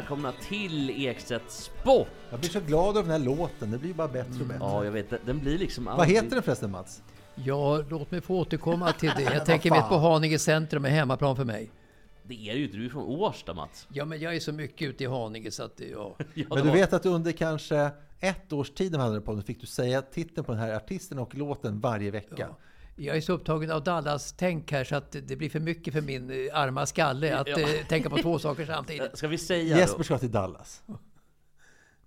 välkomna till Ekstedt Sport! Jag blir så glad av den här låten, det blir bara bättre och bättre. Ja, jag vet, den blir liksom Vad heter den förresten Mats? Ja, låt mig få återkomma till det. Jag tänker mitt på Haninge centrum är hemmaplan för mig. Det är ju du är från Årsta Mats. Ja, men jag är så mycket ute i Haninge så att ja. Ja, Men du vet att under kanske ett års tid när vi hade podden fick du säga titeln på den här artisten och låten varje vecka. Ja. Jag är så upptagen av Dallas-tänk här så att det blir för mycket för min eh, arma skalle att Ja. eh, tänka på två saker samtidigt. Ska vi säga Jesper då? ska till Dallas.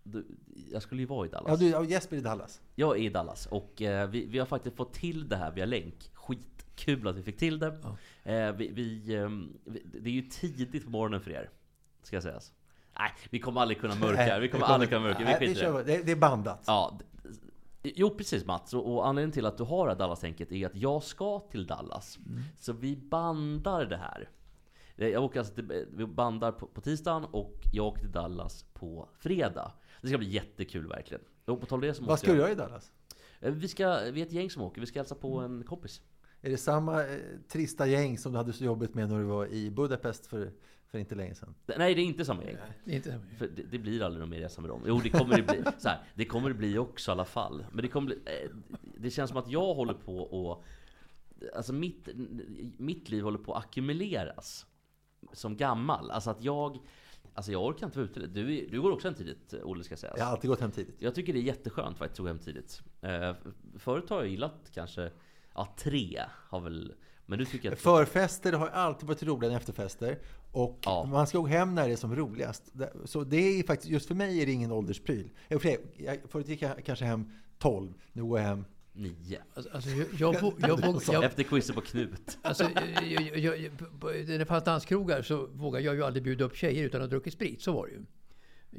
Du, jag skulle ju vara i Dallas. Ja, du, ja, Jesper i Dallas. Jag är i Dallas och eh, vi, vi har faktiskt fått till det här via länk. Skitkul att vi fick till det. Eh, vi, vi, ehm, vi, det är ju tidigt på morgonen för er, ska jag säga. Nej, vi kommer aldrig kunna mörka. Vi kommer aldrig kunna mörka. Vi Nej, vi det. det. Det är bandat. Ja, Jo precis Mats, och, och anledningen till att du har det här Dallas-tänket är att jag ska till Dallas. Så vi bandar det här. Eh, Jag åker alltså till, vi bandar på, på tisdagen och jag åker till Dallas på fredag. Det ska bli jättekul verkligen. Och på tal det så Vad ska du jag, göra i Dallas? Eh, vi, ska, vi är ett gäng som åker, vi ska hälsa på en kompis. Är det samma eh, trista gäng som du hade så jobbigt med när du var i Budapest för, för inte länge sedan? Nej det är inte samma gäng. Det är inte För det, det blir aldrig någon mer resa med dem. Jo, det kommer det bli. Så här, det kommer det bli också i alla fall. Men det kommer bli, eh, Det känns som att jag håller på och... Alltså mitt, mitt liv håller på att ackumuleras. Som gammal. Alltså att jag... Alltså jag orkar inte vara ute. Du, du går också hem tidigt, Olle ska sägas. Jag har alltid gått hem tidigt. Jag tycker det är jätteskönt faktiskt att gå hem tidigt. Eh, förut har jag gillat kanske... Ja, tre har väl... Men du tycker att... Förfester har alltid varit roligare än efterfester. Och Ja. man ska gå hem när det är som roligast. Så det är faktiskt, just för mig är det ingen ålderspryl. Jag, förut gick jag kanske hem 12, nu går jag hem Nio. Alltså, alltså, jag, jag, jag, jag, Efter quizet på Knut. alltså, jag, jag, jag, jag, på- när det fanns danskrogar så vågade jag ju aldrig bjuda upp tjejer utan att ha druckit sprit. Så var det ju.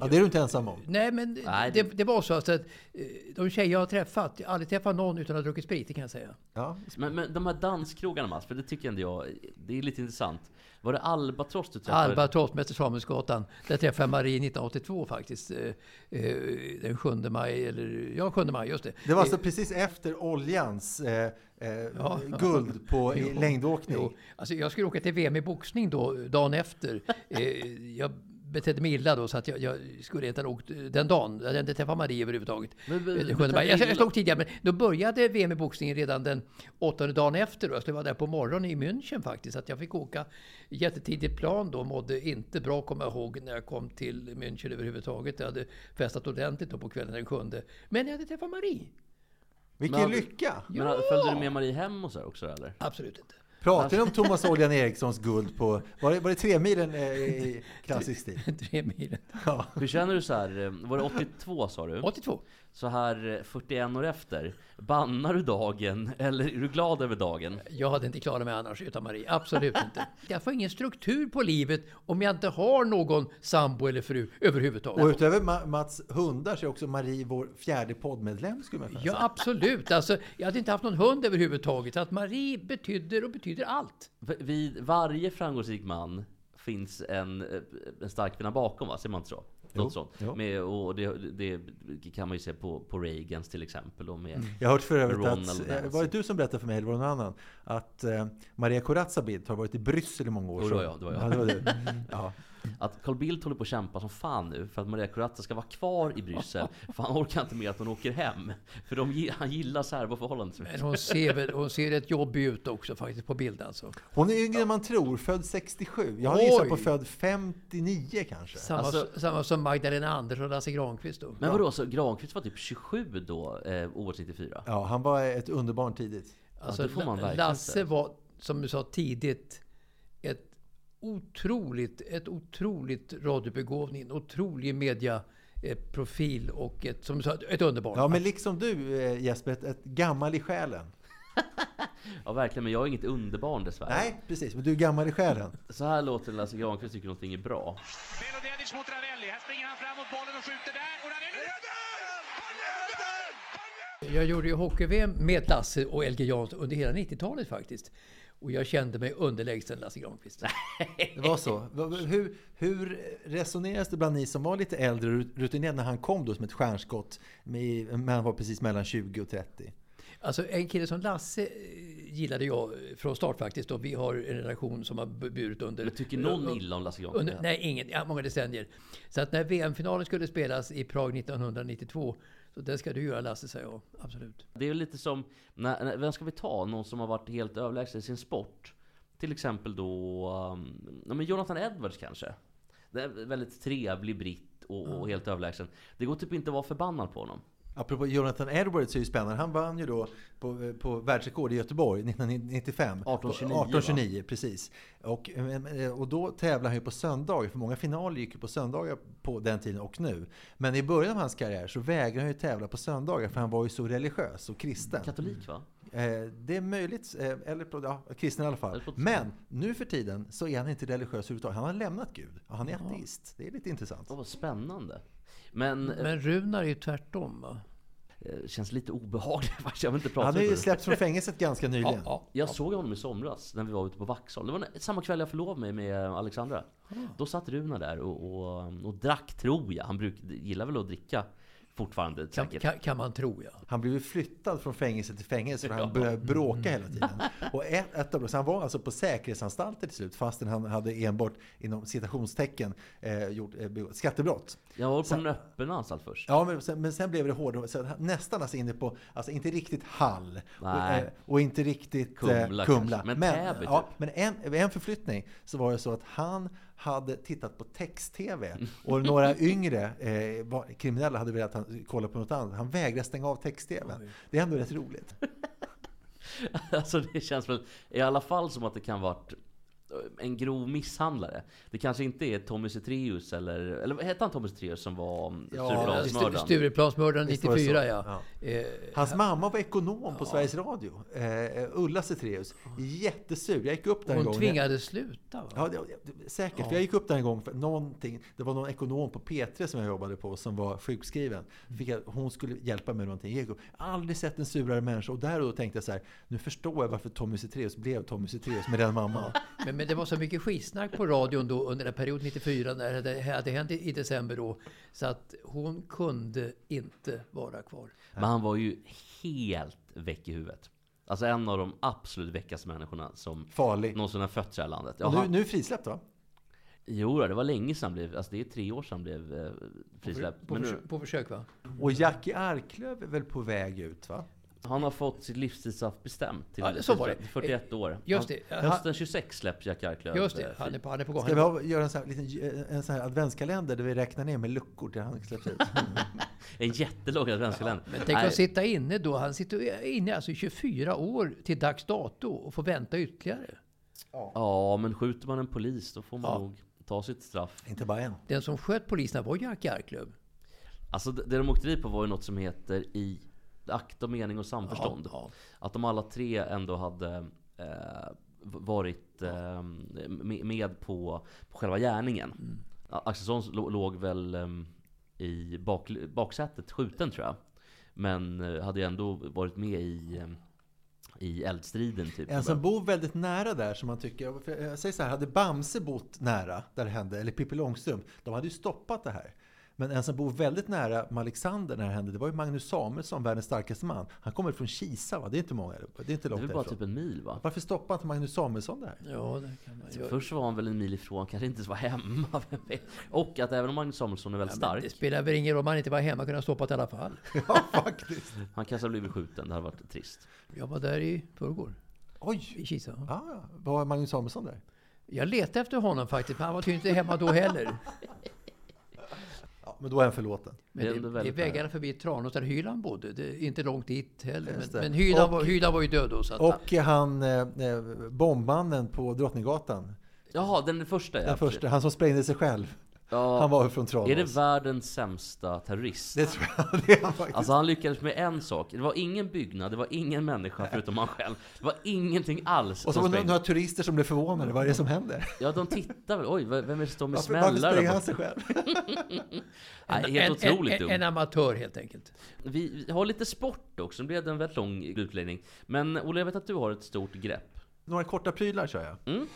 Ja, det är du inte ensam om. Nej, men Nej, det, det- var så att eh, de tjejer jag har träffat, jag har aldrig träffat någon utan att ha druckit sprit, det kan jag säga. Ja. Men, men de här danskrogarna Mats, för det tycker ändå jag, det är lite intressant. Var det Albatross du träffade? Albatross, Mäster Samuelsgatan. Där träffade jag Marie 1982 faktiskt. eh, eh, Den 7 maj, eller ja, 7 maj, just det. Det var alltså precis efter oljans eh, Ja. guld på Jo. längdåkning. Jo, alltså jag skulle åka till VM i boxning då, dagen efter. Jag betedde mig illa då, så att jag, jag skulle inte ha åkt den dagen. Jag hade inte träffat Marie överhuvudtaget. Men- men- den men 7 maj. Jag, illa- jag slog tidigare, men då började VM i boxning redan den åttonde dagen efter. Då. Jag skulle vara där på morgonen i München faktiskt. Att jag fick åka jättetidigt plan då. Mådde inte bra, kommer jag ihåg, när jag kom till München överhuvudtaget. Jag hade festat ordentligt då på kvällen den sjunde. Men jag hade träffat Marie. Vilken Men- lycka! Men följde du med Marie hem och så också eller? Absolut inte. Pratar ni om Thomas Oljan Erikssons guld på, var det, var det tre milen eh, i klassisk stil? Tre milen. Ja. Hur känner du så här? eh, var det 82 sa du? 82. Så här eh, 41 år efter, bannar du dagen eller är du glad över dagen? Jag hade inte klarat mig annars utan Marie. Absolut inte. Jag får ingen struktur på livet om jag inte har någon sambo eller fru Och överhuvudtaget. utöver Ma- Mats hundar så är också Marie vår fjärde poddmedlem skulle man kunna Ja, säga. absolut. Alltså, jag hade inte haft någon hund överhuvudtaget. Att Marie betyder och betyder allt. Vid varje framgångsrik man finns en, eh, en stark kvinna bakom va? Säger man inte så? Något sånt. jo. Med, och det, det kan man ju se på, på Reagans till exempel. Och med, Jag har hört för övrigt Ronald att, eh, var det du som berättade för mig eller var det någon annan? Att eh, Maria Corazza Bildt har varit i Bryssel i många år. Jo, det var jag, det var jag. Ja, det var du. Ja. Att Carl Bildt håller på att kämpa som fan nu för att Maria Corazza ska vara kvar i Bryssel. För han orkar inte med att hon åker hem. För de, han gillar särboförhållandet så Men hon ser, väl, hon ser rätt jobbig ut också faktiskt på bild alltså. Hon är yngre än man tror, född 67. Jag har Oj. gissat på född 59 kanske. Samma, Alltså- samma som Magdalena Andersson och Lasse Granqvist då. Men vadå, så Granqvist var typ 27 då, eh, OS 94? Ja, han var ett underbarn tidigt. Alltså, det får man verkligen Lasse var, som du sa tidigt, otroligt, ett otroligt radiobegåvning, en otrolig mediaprofil och ett, som du sa, ett underbarn. Ja, men liksom du eh, Jesper, ett, ett gammal i själen. Ja verkligen, men jag är inget underbarn dessvärre. Nej, precis. Men du är gammal i själen. Så här låter det när Lasse Granqvist tycker någonting är bra. Belodedic mot Ravelli. Här springer han fram mot bollen och skjuter där. Och Ravelli... Jag gjorde ju hockey-VM med Lasse och LG Jansson under hela 90-talet faktiskt. Och jag kände mig underlägsen Lasse Granqvist. Det var så. Hur, hur resoneras det bland ni som var lite äldre och rutinerade när han kom då som ett stjärnskott? Med, men han var precis mellan 20 och 30. Alltså en kille som Lasse eh, gillade jag från start faktiskt. Och vi har en relation som har burit under... Men tycker någon illa om Lasse Granqvist? Under, nej, ingen. Ja, många decennier. Så att när VM-finalen skulle spelas i Prag 1992, så det ska du göra Lasse, säger jag. Absolut. Det är lite som, när, när, vem ska vi ta? Någon som har varit helt överlägsen i sin sport? Till exempel då, um, ja, men Jonathan Edwards kanske? Det är väldigt trevlig britt och, och helt överlägsen. Det går typ inte att vara förbannad på honom. Apropå Jonathan Edwards är ju spännande. Han vann ju då på, på världsrekord i Göteborg 1995. 1829, 1829 precis. Och, eh, och då tävlade han ju på söndagar. För många finaler gick ju på söndagar på den tiden och nu. Men i början av hans karriär så vägrade han ju tävla på söndagar. För han var ju så religiös och kristen. Katolik va? Eh, Det är möjligt, eh, eller ja, kristen i alla fall. Men nu för tiden så är han inte religiös överhuvudtaget. Han har lämnat Gud. Han är ateist. Det är lite intressant. Åh, vad spännande. Men, Men Runar är ju tvärtom va? eh, känns lite obehagligt faktiskt. Jag vill inte prata Han har ju släppts från fängelset ganska nyligen. Ja, Jag såg honom i somras när vi var ute på Vaxholm. Det var samma kväll jag förlovade mig med Alexandra. Då satt Runa där och, och, och drack, tror jag. Han bruk, gillar väl att dricka fortfarande Kan, kan, kan man tro ja. Han blev ju flyttad från fängelse till fängelse för han Ja. började bråka hela tiden. Och ett, ett av, så han var alltså på säkerhetsanstalter till slut fastän han hade enbart inom citationstecken eh, gjort eh, skattebrott. Jag var på Sen- en öppen anstalt först. Ja, men sen, men sen blev det hårdare. Så nästan alltså inne på, alltså inte riktigt Hall och, eh, och inte riktigt Kumla eh, kanske. Kumla. Men men Täby ja, typ. men en, en förflyttning så var det så att han hade tittat på text-tv och några yngre eh, var, kriminella hade velat han kolla på något annat. Han vägrade stänga av text-tvn. Det är ändå rätt roligt. Alltså det känns väl i alla fall som att det kan varit en grov misshandlare. Det kanske inte är Tommy Zethraeus eller, eller vad hette han Tommy Zethraeus som var mm, Ja, Stureplansmördaren? Stureplansmördaren Visst var det 94 så? ja. Eh, Hans mamma var ekonom på Sveriges Radio. Eh, Ulla Zethraeus. Jättesur. Jag gick upp där en hon gång. tvingades sluta va? Ja, det, det, säkert. För jag gick upp där en gång för någonting. Det var någon ekonom på P3 som jag jobbade på som var sjukskriven. Fick jag, hon skulle hjälpa mig med någonting. Jag gick upp. Aldrig sett en surare människa. Och där och då tänkte jag så här. Nu förstår jag varför Tommy Zethraeus blev Tommy Zethraeus med den mamman. Men, men det var så mycket skitsnack på radion då under den period 94 när det hade hänt i, december då. Så att hon kunde inte vara kvar. Men han var ju helt väck i huvudet. Alltså en av de absolut väckaste människorna som Farlig. någonsin har fötts i det här landet. Ja, Och nu, nu är frisläppt va? jo, det var länge sedan han blev, alltså det är tre år sedan han blev eh, frisläppt. På, Men nu, försök, på försök va? Och Jackie Arklöv är väl på väg ut va? Han har fått sitt livstidsstraff bestämt till Ja, så var det. 41 år. Just han, det. Hösten 26 släpps Jack Arklöv Just eh, det, han är på, han är på gång. Ska vi ha, göra en sån här, liten, en sån här adventskalender där vi räknar ner med luckor till han släpps ut? En jättelång adventskalender. Men tänk Nej, att sitta inne då. Han sitter inne alltså i 24 år till dags dato och får vänta ytterligare. Ja, men skjuter man en polis då får man Ja. nog ta sitt straff. Inte bara en. Den som sköt poliserna var Jackie Arklöv. Alltså det det de åkte dit på var ju något som heter i akt och mening och samförstånd. Ja, Att de alla tre ändå hade eh, varit eh, med, på, på själva gärningen. Mm. Axelsson lå- låg väl eh, i bak, baksätet skjuten tror jag. Men eh, hade ju ändå varit med i, eh, i eldstriden typ. En som bor väldigt nära där som man tycker, jag säger så här, hade Bamse bott nära där det hände, eller Pippi Långstrump, de hade ju stoppat det här. Men en som bor väldigt nära Alexander när det hände, det var ju Magnus Samuelsson, världens starkaste man. Han kommer från Kisa, va? det är inte många Det är inte Det är långt väl bara typ en mil va? Varför stoppar inte Magnus Samuelsson där? Ja, det kan man göra. Först var han väl en mil ifrån, kanske inte ens var hemma. Och att även om Magnus Samuelsson är väldigt Ja, stark, det spelar väl ingen roll om han inte var hemma, kunde ha stoppat i alla fall. Ja, faktiskt. han kanske har blivit skjuten. Det hade varit trist. Jag var där i förrgår, Oj! i Kisa. Ja, ja. var Magnus Samuelsson där? Jag letade efter honom faktiskt, men han var tydligen inte hemma då heller. Ja, men då är han förlåten. Men Det det, det är vägarna förbi Tranås där Hyland bodde. Det är inte långt dit heller. Men, men Hyland, Och- var, Hyland var ju död då. Så att, Och han, eh, eh, bombmannen på Drottninggatan. Jaha, den första ja. Den första, han som sprängde sig själv. Ja, Han var från Tranås. är det världens sämsta terrorist? Det tror jag. Det är han faktiskt. Alltså han lyckades med en sak. Det var ingen byggnad, det var ingen människa förutom han själv. Det var ingenting alls och så var det några turister som blev förvånade. Vad är det som händer? Ja, de tittar väl. Oj, vem är det som står med Varför, varför där han sig själv? Nej, helt otroligt en, en, en amatör helt enkelt. Vi vi har lite sport också, nu blev det en väldigt lång utläggning. Men Olle, jag vet att du har ett stort grepp. Några korta prylar kör jag. Mm?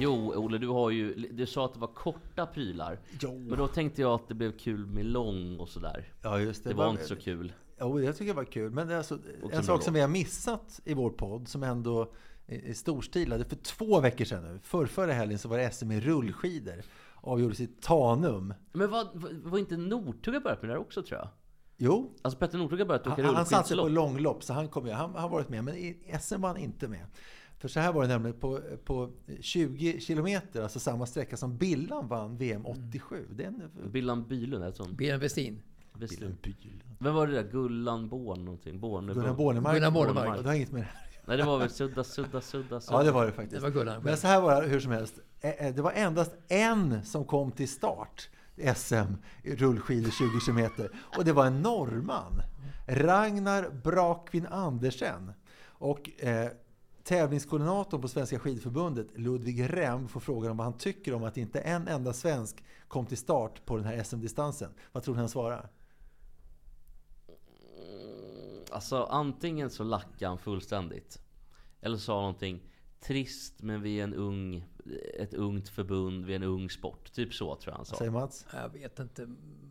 Jo, Olle, du har ju... Du sa att det var korta prylar. Jo. Men då tänkte jag att det blev kul med lång och sådär. Ja, just det. Det var inte så kul. Jo, jag tycker det var kul. Men alltså, en sak som vi har missat i vår podd, som ändå är storstilade. För två veckor sedan nu, för förra helgen, så var det SM i rullskidor. Avgjordes i Tanum. Men var, var inte Northug börjat med det där också tror jag? Jo, Alltså Petter Northug har börjat åka han, han satsade på rullskidslopp. långlopp, så han, kom, ju- han har varit med. Men i SM var han inte med. För så här var det nämligen, på, på 20 kilometer, alltså samma sträcka som Billan vann VM 87. Det är en, Billan Bylund, det sån? Björn Westin. Vem var det där? Gullan Born någonting? Born, Gunnar Bornemark. Gunnar Bornemark. Det har inget med det här. Nej, det var väl Sudda, Sudda, Sudda, Sudda. Ja, det var det Det faktiskt. var Gunnar Men så här var det hur som helst. Eh, eh, Det var endast en som kom till start SM rullskidor 20 kilometer. Och det var en norrman. Ragnar Brakvin Andersen. Och eh, tävlingskoordinatorn på Svenska skidförbundet, Ludvig Rem, får frågan om vad han tycker om att inte en enda svensk kom till start på den här SM-distansen. Vad tror ni han svarar? Alltså antingen så lackade han fullständigt. Eller sa någonting trist men vi är en ung, ett ungt förbund, vi är en ung sport. Typ så tror jag han sa. Säger Mats? Jag vet inte.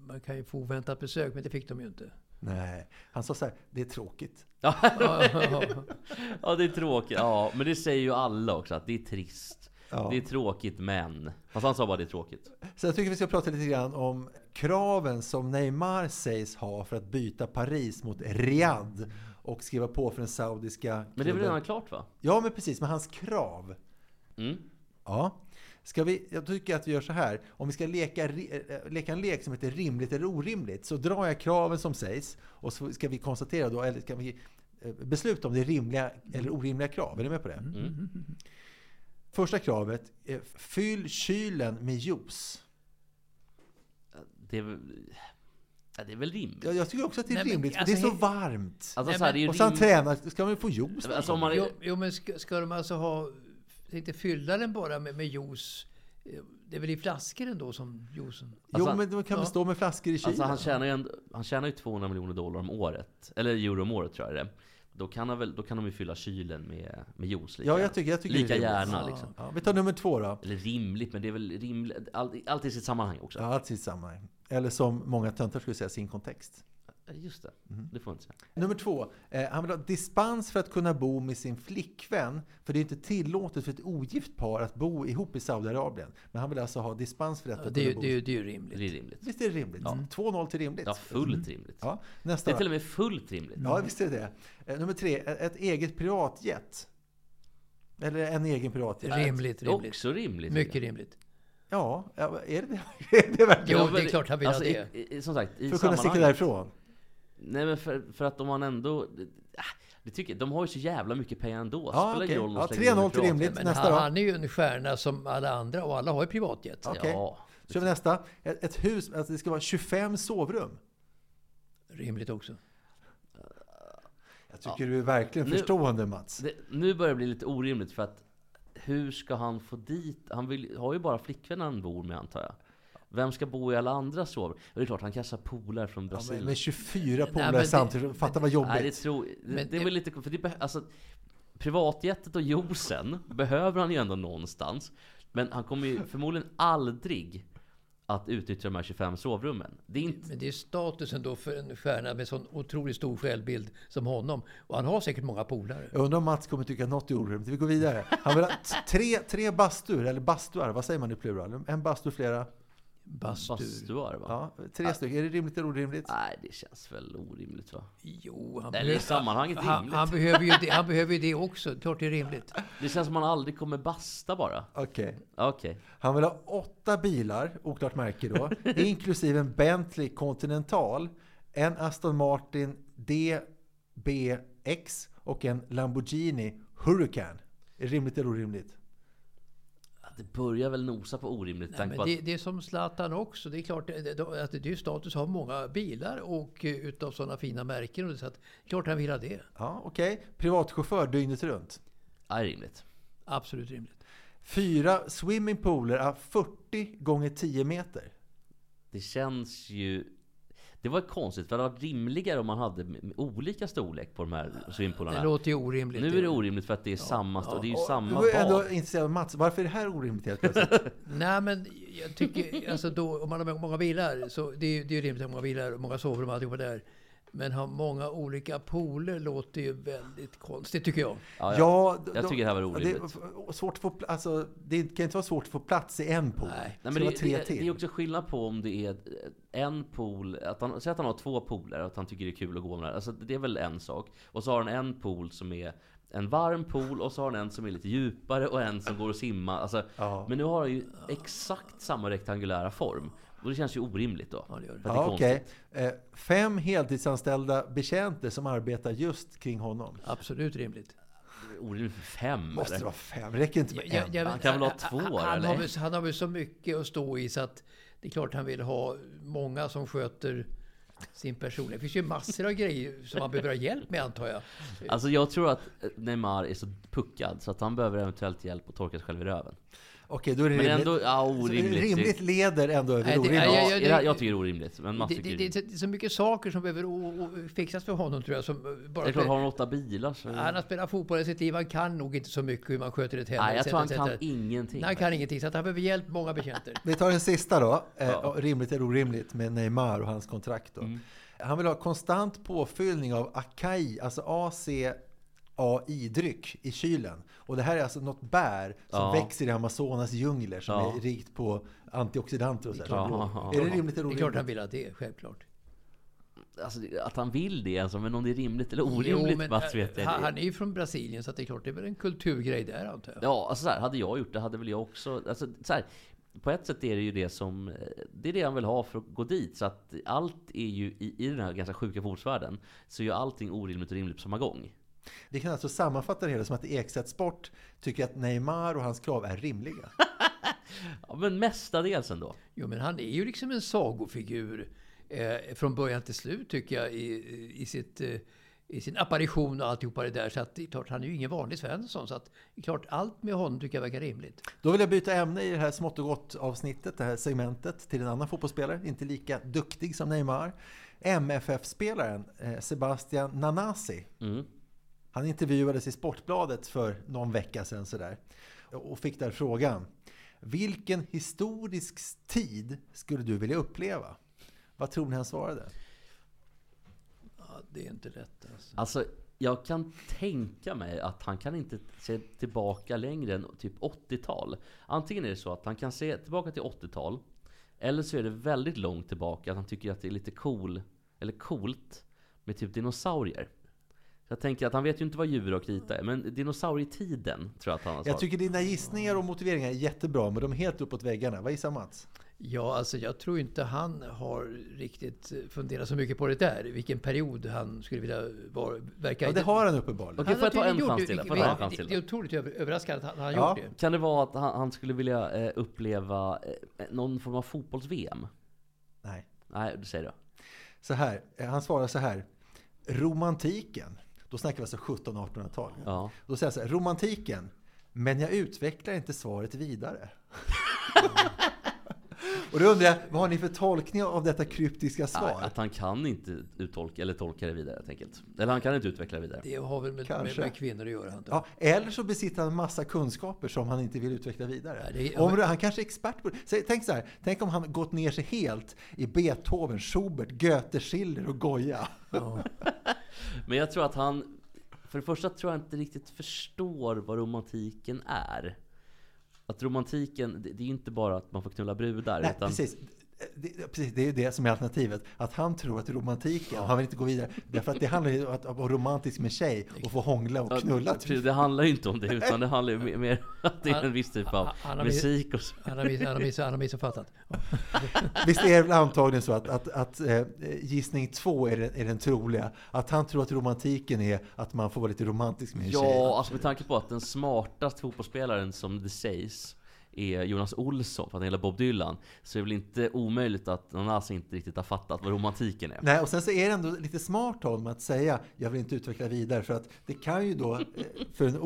Man kan ju få oväntat besök, men det fick de ju inte. Nej, han sa så här, det är tråkigt. Ja, det är tråkigt. Ja, men det säger ju alla också att det är trist. Ja. Det är tråkigt men. Fast han sa bara det är tråkigt. Så jag tycker vi ska prata lite grann om kraven som Neymar sägs ha för att byta Paris mot Riyadh och skriva på för den saudiska Men det är väl klubben. redan klart va? Ja, men precis. Men hans krav. Mm. Ja. Ska vi, jag tycker att vi gör så här. Om vi ska leka, eh, leka en lek som heter rimligt eller orimligt så drar jag kraven som sägs och så ska vi konstatera då, eller ska vi eh, besluta om det är rimliga eller orimliga krav. Är ni med på det? Mm. Första kravet. är Fyll kylen med juice. Det är väl... Ja, det är väl rimligt. Jag, jag tycker också att det är Nej, men rimligt, för alltså, det är så varmt. Alltså Nej, så här, det är ju Och så han rimligt. tränar, ska man ju få juice? Alltså om man Jo, jo men ska, ska de alltså ha... Tänkte fylla den bara med, med juice? Eh, Det är väl i flaskor ändå som juicen? Alltså, jo, men de kan väl ja. stå med flaskor i kylen? Alltså han tjänar ju, ändå, han tjänar ju 200 miljoner dollar om året. Eller euro om året tror jag det. Då kan, han väl, då kan de ju fylla kylen med, med juice lika, ja, jag tycker, jag tycker lika gärna Ja. liksom. Ja, vi tar nummer två då. Eller rimligt, men det är väl rimligt. Allt, allt i sitt sammanhang också. Ja, allt sitt samma. Eller som många töntar skulle säga, sin kontext. Just det, Mhm. det får inte säga. Nummer två. Eh, han vill ha dispens för att kunna bo med sin flickvän. För det är inte tillåtet för ett ogift par att bo ihop i Saudiarabien. Men han vill alltså ha dispens för detta. Ja, att det, är kunna ju- bo. det, är det är ju rimligt. Det är rimligt. Visst är det rimligt? 2-0 till rimligt. Ja, fullt rimligt. Ja, Det nästa. är till och med fullt rimligt. Ja, visst är det det. Eh, nummer tre. Ett ett eget privatjet. Eller en egen privatjet. Rimligt, rimligt. Också rimligt. Mycket rimligt. Ja, ja, är det det? är det verkligen? Jo, det är klart han vill ha i- det. i- som sagt, i För att kunna sticka därifrån? Nej men för, för att de har ändå... äh, Det tycker, de har ju så jävla mycket pengar ändå. Ja, Spelar roll om de Ja, slänger in 3-0 en till rimligt. Men nästa han, då? han är ju en stjärna som alla andra och alla har ju privatjet. Ja. Okej. Ja. kör vi nästa. Ett, ett hus, alltså det ska vara 25 sovrum. Rimligt också. Jag tycker du är verkligen Nu- förstående Mats. Det, nu börjar det bli lite orimligt för att hur ska han få dit... Han vill, har ju bara flickvännen han bor med antar jag. Vem ska bo i alla andra sovrum? Och det är klart, han kanske har polare från Ja, Brasilien. men med 24 men polare det- samtidigt, fatta vad jobbigt. Nej, det, tror, det, Men- det är väl lite... För det, alltså, privatjetet och josen behöver han ju ändå någonstans. Men han kommer ju förmodligen aldrig att utnyttja de här 25 sovrummen. Det är inte... Men det är statusen då för en stjärna med sån otroligt stor självbild som honom. Och han har säkert många polare. Jag undrar om Mats kommer tycka att något är orimligt. Vi går vidare. Han vill ha tre, tre bastur, eller bastuar, vad säger man i plural? En bastu, flera? Bastur. Bastuar va? Ja, tre stycken. Är det rimligt eller orimligt? Nej, det känns väl orimligt va? Jo, han, Eller i behöver, sammanhanget han, rimligt. han, behöver ju det, han behöver ju det också. Klart det är rimligt. Det känns som man aldrig kommer basta bara. Okej. Okej. Han vill ha åtta bilar, oklart märke då, inklusive en Bentley Continental, en Aston Martin DBX och en Lamborghini Hurricane. Är det rimligt eller orimligt? Det börjar väl nosa på orimligt. Nej, men på att, det, det är som Zlatan också. Det är klart det- det- att det är ju status att ha många bilar och eh, utav sådana fina märken. Och så att, klart han vill ha det. Ja, okej. Privatchaufför dygnet runt. är rimligt. Absolut rimligt. Fyra swimmingpooler är 40 gånger 10 meter. Det känns ju... Det var konstigt, för det varit rimligare om man hade olika storlek på de här Det swimmingpoolarna. låter ju orimligt. Nu är det orimligt för att det är samma, st- det är ju samma Du är ändå bad. intresserad av Mats. Varför är det här orimligt helt plötsligt? Nej men jag tycker, alltså då, om man har många bilar så det är det är rimligt att ha många bilar och många sovrum och alltihopa där. Men ha många olika pooler låter ju väldigt konstigt tycker jag. Ja, ja. Ja, Jag tycker det här var ja, orimligt. Det, är svårt att få, alltså, det kan inte vara svårt att få plats i en pool. Nej. Nej, det men det, tre det, till. det är också skillnad på om det är en pool, att han, säg att han har två pooler och att han tycker det är kul att gå med det. Alltså det är väl en sak. Och så har han en pool som är en varm pool och så har han en som är lite djupare och en som går att simma. Alltså, Ja. Men nu har han ju exakt samma rektangulära form. Och det känns ju orimligt då. Ja, det gör det. Ja, konstigt. Eh, Fem heltidsanställda betjänter som arbetar just kring honom. Absolut rimligt. Orimligt för fem Måste eller? det vara fem? Räcker inte med Jag- en. jag- Han kan väl ha han- två, han, eller? har väl, han har väl så mycket att stå i så att det är klart han vill ha många som sköter sin person. Det finns ju massor av grejer som han behöver ha hjälp med antar jag. Alltså jag tror att Neymar är så puckad så att han behöver eventuellt hjälp att torka sig själv i röven. Okej, då är det Men rimligt. ändå, ja orimligt. rimligt leder ändå över Nej, det- orimligt. nej, Ja, jag- det jag tycker det är orimligt. Men Det, det, det, det, det är så mycket saker som behöver o, o, fixas för honom tror jag. Som bara det är klart, har han åtta bilar så... Han har spelat fotboll i sitt liv. Han kan nog inte så mycket hur man sköter ett hem. Nej, jag tror han kan ingenting. Nej, han kan ingenting. Så att han behöver hjälp, många betjänter. Vi tar den sista då. Eh, Ja. Rimligt eller orimligt med Neymar och hans kontrakt då. Mm. Han vill ha konstant påfyllning av Akai, alltså ACAI-dryck i kylen. Och det här är alltså något bär som Ja. växer i Amazonas djungler som Ja. är rikt på antioxidanter och så. Ja. Är det rimligt eller Det är klart han orimligt? vill ha det, självklart. Alltså, att han vill det alltså, men om det är rimligt eller orimligt men, Mats vet äh, jag han, inte. han är ju från Brasilien så att det är klart det är väl en kulturgrej där antar jag. Ja, alltså så här, hade jag gjort det hade väl jag också... Alltså, så här, på ett sätt är det ju det som... eh, Det är det han vill ha för att gå dit. Så att allt är ju i, i den här ganska sjuka fotbollsvärlden så är ju allting orimligt och rimligt på samma gång. Vi kan alltså sammanfatta det hela som att Ekstedt Sport tycker att Neymar och hans krav är rimliga. Ja, men mestadels ändå. Jo, men han är ju liksom en sagofigur eh, från början till slut tycker jag i, i, sitt, eh, i sin apparition och alltihopa det där. Så att det är klart, han är ju ingen vanlig Svensson. Så att det är klart, allt med honom tycker jag verkar rimligt. Då vill jag byta ämne i det här smått och gott avsnittet, det här segmentet, till en annan fotbollsspelare, inte lika duktig som Neymar. MFF-spelaren eh, Sebastian Nanasi. Mm. Han intervjuades i Sportbladet för någon vecka sedan sådär. Och fick där frågan. Vilken historisk tid skulle du vilja uppleva? Vad tror ni han svarade? Ja, det är inte lätt alltså. Alltså, jag kan tänka mig att han kan inte se tillbaka längre än typ 80-tal. Antingen är det så att han kan se tillbaka till 80-tal. Eller så är det väldigt långt tillbaka att han tycker att det är lite cool, eller coolt med typ dinosaurier. Jag tänker att han vet ju inte vad djur och krita är, men dinosaurietiden tror jag att han har Jag svarat. tycker dina gissningar och motiveringar är jättebra, men de är helt uppåt väggarna. Vad gissar Mats? Ja, alltså jag tror inte han har riktigt funderat så mycket på det där. Vilken period han skulle vilja vara, verka Ja, i. det har han uppenbarligen. Okej, får jag ta en chans det. till? Jag vi- chans till Det är otroligt över- överraskande att han har Ja. gjort det. Kan det vara att han, han skulle vilja eh, uppleva eh, någon form av fotbolls-VM? Nej. Nej, du säger det. Så här, eh, han svarar så här. Romantiken. Då snackar vi alltså 1700-1800-tal. Ja. Då säger han så här, romantiken. Men jag utvecklar inte svaret vidare. och då undrar jag, vad har ni för tolkning av detta kryptiska svar? Nej, att han kan inte uttolka, eller tolka det vidare helt enkelt. Eller han kan inte utveckla det vidare. Det har väl med, med, med kvinnor att göra. jag. Ja, eller så besitter han en massa kunskaper som han inte vill utveckla vidare. Nej, det är- om, han kanske är expert på det. Tänk så här, tänk om han gått ner sig helt i Beethoven, Schubert, Goethe, Schiller och Goya. Men jag tror att han, för det första tror jag inte riktigt förstår vad romantiken är. Att romantiken, det, det är inte bara att man får knulla brudar. Nej, utan, precis. Det, precis. Det är det som är alternativet. Att han tror att romantiken, han vill inte gå vidare. Därför att det handlar ju om att vara romantisk med tjej och få hångla och knulla. Precis, Typ. det handlar ju inte om det, utan det handlar ju mer- mer att det är en viss typ av Han- musik och så. Han har, miss, han, har miss, han har missuppfattat. Visst är det antagligen så att, att, att eh, gissning två är den, är den troliga. Att han tror att romantiken är att man får vara lite romantisk med en tjej. Ja, alltså med tanke på att den smartaste fotbollsspelaren som det sägs är Jonas Olsson, för att han gillar Bob Dylan. Så är det väl inte omöjligt att Nanasi inte riktigt har fattat vad romantiken är. Nej, och sen så är det ändå lite smart av att säga jag vill inte utveckla vidare för att det kan ju då eh, för en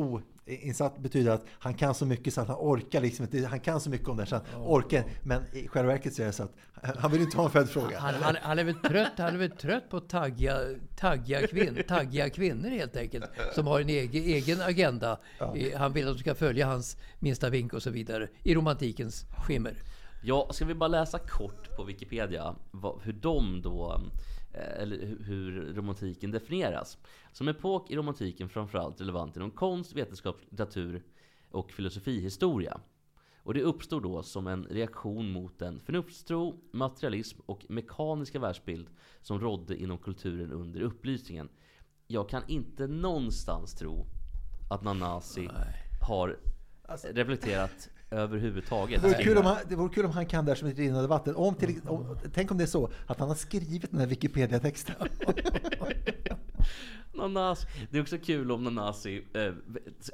oinsatt betyda att han kan så mycket så att han orkar liksom inte, han kan så mycket om det så han orkar, men i själva verket så är det så att han vill inte ha en följdfråga. Han, han, han, är väl trött, han är väl trött på taggiga, taggiga, kvinn, taggiga kvinnor helt enkelt. Som har en egen, egen agenda. Eh, Han vill att de ska följa hans minsta vink och så vidare. I romantikens skimmer. Ja, ska vi bara läsa kort på Wikipedia vad, hur de då, eh, eller hu- hur romantiken definieras. Som epok är romantiken framförallt relevant inom konst, vetenskap, litteratur och filosofihistoria. Och det uppstod då som en reaktion mot den förnuftstro, materialism och mekaniska världsbild som rådde inom kulturen under upplysningen. Jag kan inte någonstans tro att Nanasi har reflekterat överhuvudtaget. Det vore, kring kul om han, det vore kul om han kan där som ett rinnande vatten. Om till, om, tänk om det är så att han har skrivit den här Wikipedia-texten. Nanas. Det är också kul om Nanasi eh,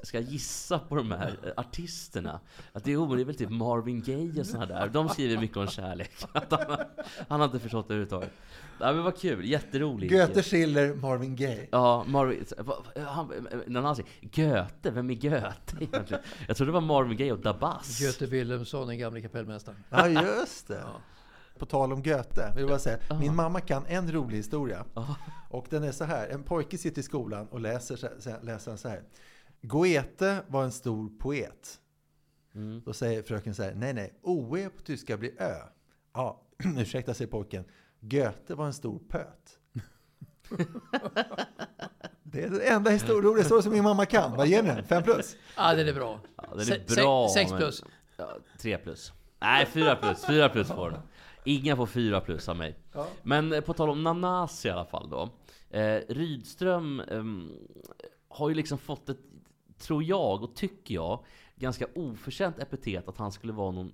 ska gissa på de här eh, artisterna. Att det är omöjligt, det är väl typ Marvin Gaye och såna där. De skriver mycket om kärlek. Att han, har- han har inte förstått det överhuvudtaget. Nej men vad kul, jätteroligt. Goethe, Schiller, Marvin Gaye. Ja, Marvin, han, Nanasi. Goethe, vem är Goethe egentligen? Jag trodde det var Marvin Gaye och Dabas. Göte Wilhelmsson, den gamle kapellmästaren. Ja, just det. På tal om Goethe, vill jag bara säga. Min mamma kan en rolig historia. Och den är så här. En pojke sitter i skolan och läser, läser så här. Goethe var en stor poet. Då säger fröken så här. Nej, nej. OE på tyska blir Ö. Ja, ursäkta, säger pojken. Goethe var en stor pöt. Det är den enda historia så som min mamma kan. Vad ger ni den? Fem plus? Ja, den är bra. Ja, den är Se- se- bra. sex men- plus. Ja, tre plus. Nej, fyra plus. Fyra plus får den. Inga får fyra plus av mig. Men eh, på tal om Nanas i alla fall då. Eh, Rydström ehm, har ju liksom fått ett, tror jag och tycker jag, ganska oförtjänt epitet att han skulle vara någon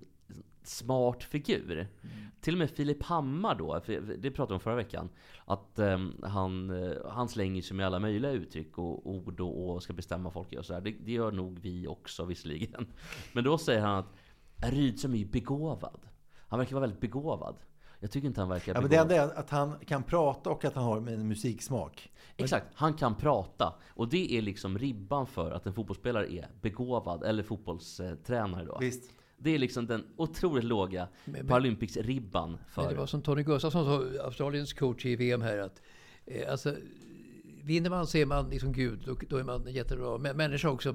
smart figur. Till och med Filip Hammar då, det pratade vi om förra veckan, att ehm, han, eh, han slänger sig med alla möjliga uttryck och ord och, och ska bestämma folk och sådär. Det, det gör nog vi också visserligen. Men då säger han att Rydström är ju begåvad. Han verkar vara väldigt begåvad. Jag tycker inte han verkar Ja, men det enda är att han kan prata och att han har en musiksmak. Exakt, han kan prata. Och det är liksom ribban för att en fotbollsspelare är begåvad, eller fotbollstränare då. Visst. Det är liksom den otroligt låga Paralympics-ribban Men det för... var som Tony Gustafsson sa, Australiens coach i VM här, att eh, alltså, vinner man så är man liksom Gud, då, då är man jättebra. Människa också.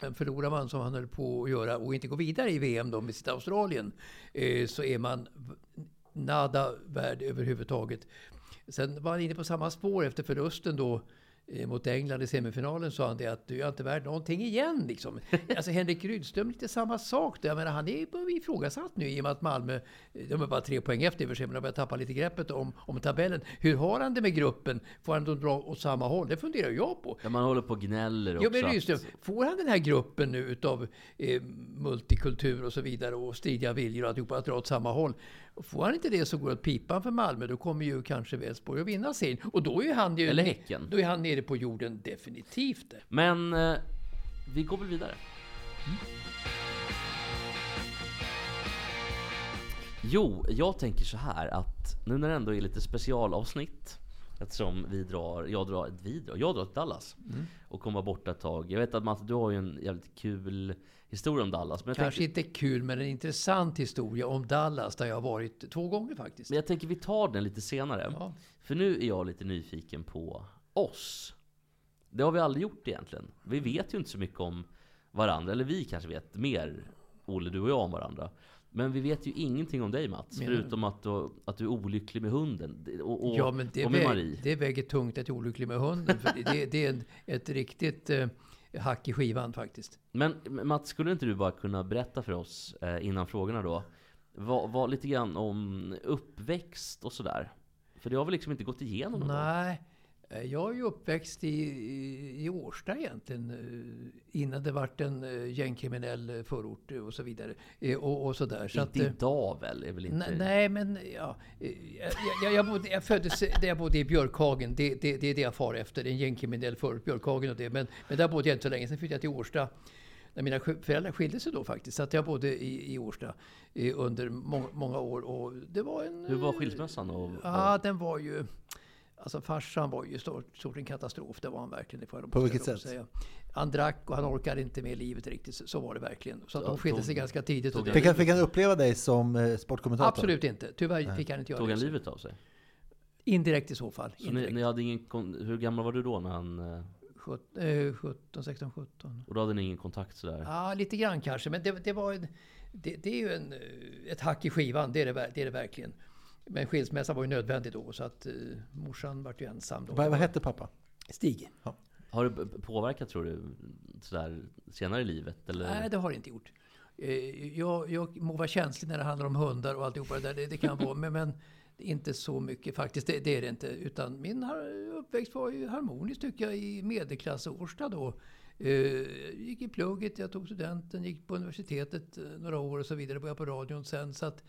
Men förlorar man som han höll på att göra och inte går vidare i VM då med sitt Australien eh, så är man nada värd överhuvudtaget. Sen var han inne på samma spår efter förlusten då eh, mot England i semifinalen sa han det att du är inte värd någonting igen. Liksom. Alltså Henrik Rydström, lite samma sak. Där. Jag menar, han är ifrågasatt nu i och med att Malmö, de är bara tre poäng efter i och för sig, men de börjar tappa lite greppet om, om tabellen. Hur har han det med gruppen? Får han dem dra åt samma håll? Det funderar jag på. Ja, man håller på och gnäller också. Ja, men Rydström, får han den här gruppen nu utav eh, multikultur och så vidare och stridiga viljor och alltihopa att dra åt samma håll? Får han inte det så går det åt pipan för Malmö. Då kommer ju kanske Västborg att vinna sin. Och då är han ju... Eller Häcken. Då är han nere på jorden definitivt. Men eh, vi går väl vidare. Jo, jag tänker så här att nu när det ändå är lite specialavsnitt Eftersom vi drar, jag drar, vi drar, jag drar till Dallas och kommer borta ett tag. Jag vet att Mats, du har ju en jävligt kul historia om Dallas. Men Kanske tänker, inte kul, men en intressant historia om Dallas där jag har varit två gånger faktiskt. men jag tänker vi tar den lite senare. Ja. För nu är jag lite nyfiken på oss. Det har vi aldrig gjort egentligen. Vi vet ju inte så mycket om varandra. Eller vi kanske vet mer, Olle, du och jag om varandra. Men vi vet ju ingenting om dig Mats. Du? förutom att du, att du är olycklig med hunden. Och, och, Ja, men det, och med väg, Marie. det väger tungt att jag är olycklig med hunden. För det, det är en, ett riktigt eh, hack i skivan faktiskt. Men Mats, skulle inte du bara kunna berätta för oss eh, innan frågorna då? Vad, vad lite grann om uppväxt och sådär? För det har vi liksom inte gått igenom någon gång. Eh, jag är ju uppväxt i, i, i Årsta egentligen. eh, Innan det vart en eh, gängkriminell förort och så vidare. Och, och så där. Så inte eh, idag väl? Är väl inte... Nej, men ja, jag, jag, jag, bodde, jag föddes där jag bodde i Björkhagen. Det, det, det är det jag far efter. En gängkriminell förort, Björkhagen och det. Men, men där bodde jag inte så länge. Sen flyttade jag till Årsta. När mina föräldrar skilde sig då faktiskt. Så att jag bodde i, i Årsta under må, många år. Och det var en... Hur var skilsmässan? Och, Ja, den var ju... Alltså farsan var ju stort, stort en katastrof. Det var han verkligen. Det På vilket sätt? Säga. Han drack och han orkade inte med livet riktigt. Så, var det verkligen. Så att Ja, de skilde sig ganska tidigt. tog det- Fick han, fick han uppleva dig som eh, sportkommentator? Absolut inte. Tyvärr fick han inte göra Tog han det. livet av sig? Indirekt i så fall. Så ni, ni hade ingen, hur gammal var du då när han... eh, Sjut- eh, 17, 16, 17. Och då hade ni ingen kontakt sådär? Ja, lite grann kanske. Men det, det var en, det, det är ju en, eh, ett hack i skivan. Det är det, det är det verkligen. Men skilsmässa var ju nödvändig då. Så att eh, morsan vart ju ensam då. Vad, vad hette pappa? Stig. Har det påverkat tror du, sådär senare i livet? Eller? Nej, det har det inte gjort. Eh, Jag, jag må vara känslig när det handlar om hundar och alltihopa det där. Det, det kan vara. Men, men inte så mycket faktiskt. Det, det är det inte. Utan min uppväxt var ju harmonisk tycker jag i medelklass Årsta då. Eh, gick i plugget, jag tog studenten, gick på universitetet eh, några år och så vidare. Började på radion sen. Så att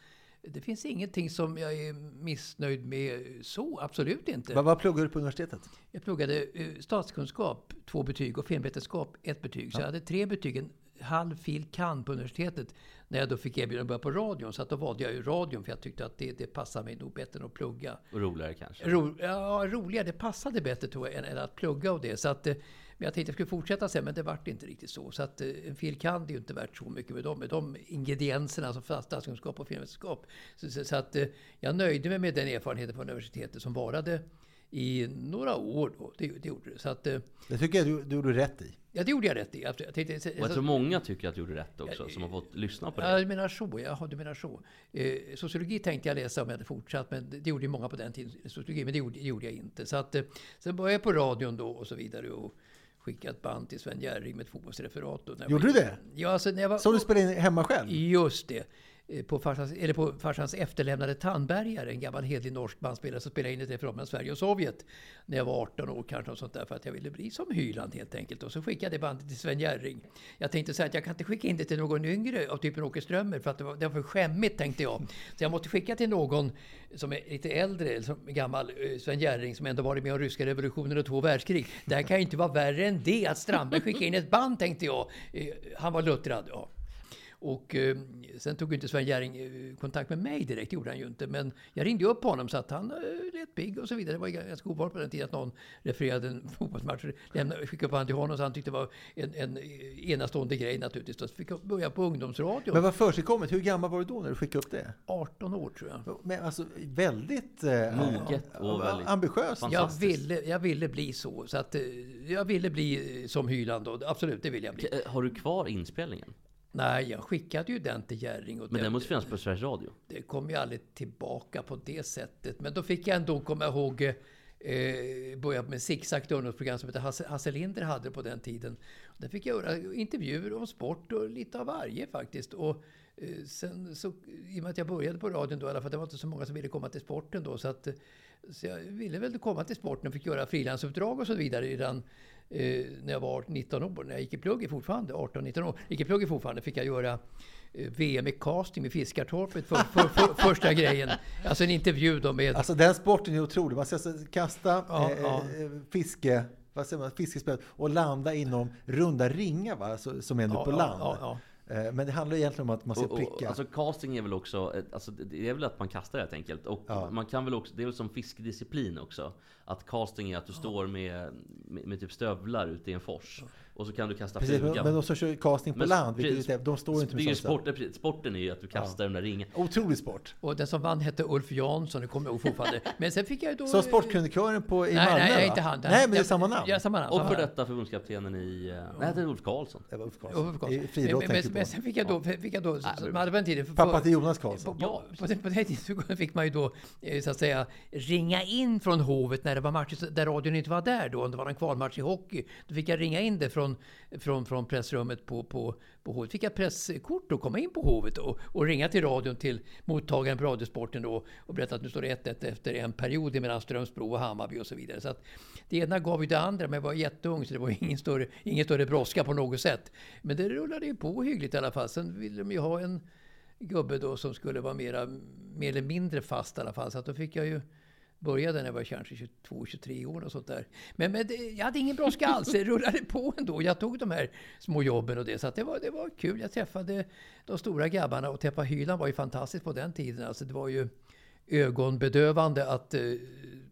det finns ingenting som jag är missnöjd med så. Absolut inte. Vad, vad pluggade du på universitetet? Jag pluggade eh, statskunskap, två betyg, och filmvetenskap, ett betyg. Så jag hade tre betyg, en halv fil. kand på universitetet. När jag då fick erbjudande att börja på radion. Så att då valde jag ju radion för jag tyckte att det, det passade mig nog bättre än att plugga. Och roligare kanske? Ro, ja, roligare, det passade bättre tror jag än, än att plugga och det. Så att, eh, men jag tänkte jag skulle fortsätta sen, men det vart inte riktigt så. Så att eh, en fil. kand är ju inte värt så mycket med dem, med de ingredienserna som fast- statskunskap och filmvetenskap. Så, så, så att eh, jag nöjde mig med den erfarenheten på universitetet som varade i några år då. Det, det gjorde det. Så att, eh, Det tycker jag du, du gjorde rätt i. ja, det gjorde jag rätt i. Jag tänkte, Och jag tror många tycker att du gjorde rätt också, som har fått lyssna på Ja, det. du menar så. Jaha, du menar så. Eh, sociologi tänkte jag läsa om jag hade fortsatt, men det, gjorde ju många på den tiden. Sociologi, men det gjorde, det gjorde jag inte. Så att, sen började jag på radion då och så vidare och skickade ett band till Sven Jerring med ett fotbollsreferat. Då, jag Gjorde var- du det? Ja, alltså när jag var... Som du spelade in hemma själv? Just det. Eh, på farsans, eller på farsans efterlämnade Tandbergare, en gammal hederlig norsk bandspelare som spelade in ett referat mellan Sverige och Sovjet. När jag var 18 år kanske, och sånt där, för att jag ville bli som Hyland helt enkelt. Och så skickade jag det bandet till Sven Jerring. Jag tänkte säga att jag kan inte skicka in det till någon yngre av typen Åke Strömmer, för att det var, det var för skämmigt tänkte jag. Så jag måste skicka till någon som är lite äldre, eller som gammal, eh, Sven Jerring, som ändå varit med om ryska revolutionen och två världskrig. Det här kan ju inte vara värre än det, att Strandberg skickade in ett band tänkte jag. Eh, han var luttrad, ja. Och eh, sen tog inte Sven Jerring eh, kontakt med mig direkt, gjorde han ju inte. Men jag ringde upp honom så att han eh, lät pigg och så vidare. Det var ganska ovanligt på den tiden att någon refererade en fotbollsmatch. Lämnade, skickade upp honom till honom så han tyckte det var en, en enastående grej naturligtvis. Så fick jag börja på ungdomsradio. Men vad försigkommet? Hur gammal var du då när du skickade upp det? 18 år tror jag. Men alltså väldigt... Eh, Moget och väldigt ambitiöst. Jag ville, jag ville bli så. så att, eh, jag ville bli eh, som Hyland då. Absolut, det vill jag bli. Eh, Har du kvar inspelningen? Nej, jag skickade ju den till Jerring. Och Men den måste finnas på Sveriges Radio? det kom ju aldrig tillbaka på det sättet. Men då fick jag ändå komma ihåg eh, börja med zigzag ungdomsprogram som Hasse, Hasse Linder hade på den tiden. Där fick jag göra intervjuer om sport och lite av varje faktiskt. Och eh, sen så, i och med att jag började på radion då, i alla fall det var inte så många som ville komma till sporten då. Så, att, eh, så jag ville väl komma till sporten och fick göra frilansuppdrag och så vidare redan eh, när jag var 19 år. När jag gick i plugget fortfarande, 18-19 år, gick i plugget fortfarande, fick jag göra eh, VM i casting med Fiskartorpet för, för, för, första grejen. Alltså en intervju då med... Alltså den sporten är otrolig. Man ska alltså kasta Ja, eh, ja. eh, fiske, vad säger man, fiskespö och landa inom runda ringar va? Så, som är nu Ja, på land. ja, ja. Eh, Men det handlar egentligen om att man ska Och, och, pricka. alltså casting är väl också, alltså, det är väl att man kastar helt enkelt. Och Ja. man kan väl också, det är väl som fiskdisciplin också. Att casting är att du står med, med, med typ stövlar ute i en fors. Och så kan du kasta Precis, men, fluga. men de som kör casting på Men land, precis, är, de står inte det är med ju sådana sport, precis, Sporten är ju att du kastar den där ringen. Otrolig sport. Och den som vann hette Ulf Jansson, det kommer jag ihåg fortfarande. Men sen fick jag då... Som sportkrönikören på, i Nej, Malmö nej, nej, inte han. Nej, men det är samma namn. Ja, samma namn. Och för detta förbundskaptenen i... eh, Nej, det är Ulf Karlsson. Det var Ulf Ulf Karlsson. Karlsson. I friidrott men, men, men på. sen fick jag då, fick jag då på den tiden... för- Pappa till Jonas På, Karlsson. på, på, den- på den tiden så fick man ju då eh, så att säga ringa in från Hovet när det var matcher där radion inte var där då. Om det var en kvalmatch i hockey. Då fick jag ringa in det från, från, från pressrummet på, på, på Hovet. Fick jag presskort och komma in på Hovet och, och ringa till radion till mottagaren på Radiosporten då och berätta att nu står det 1-1 efter en period mellan Strömsbro och Hammarby och så vidare. Så att det ena gav ju det andra, men jag var jätteung så det var ingen större, ingen större brådska på något sätt. Men det rullade ju på hyggligt i alla fall. Sen ville de ju ha en gubbe då som skulle vara mera, mer eller mindre fast i alla fall. Så att då fick jag ju börja när jag var kanske 22-23 år och sånt där. Men, men det, jag hade ingen brådska alls. Det rullade på ändå. Jag tog de här små jobben och det. Så att det, var, det var kul. Jag träffade de stora grabbarna och träffa Hyland var ju fantastiskt på den tiden. Alltså det var ju ögonbedövande att eh,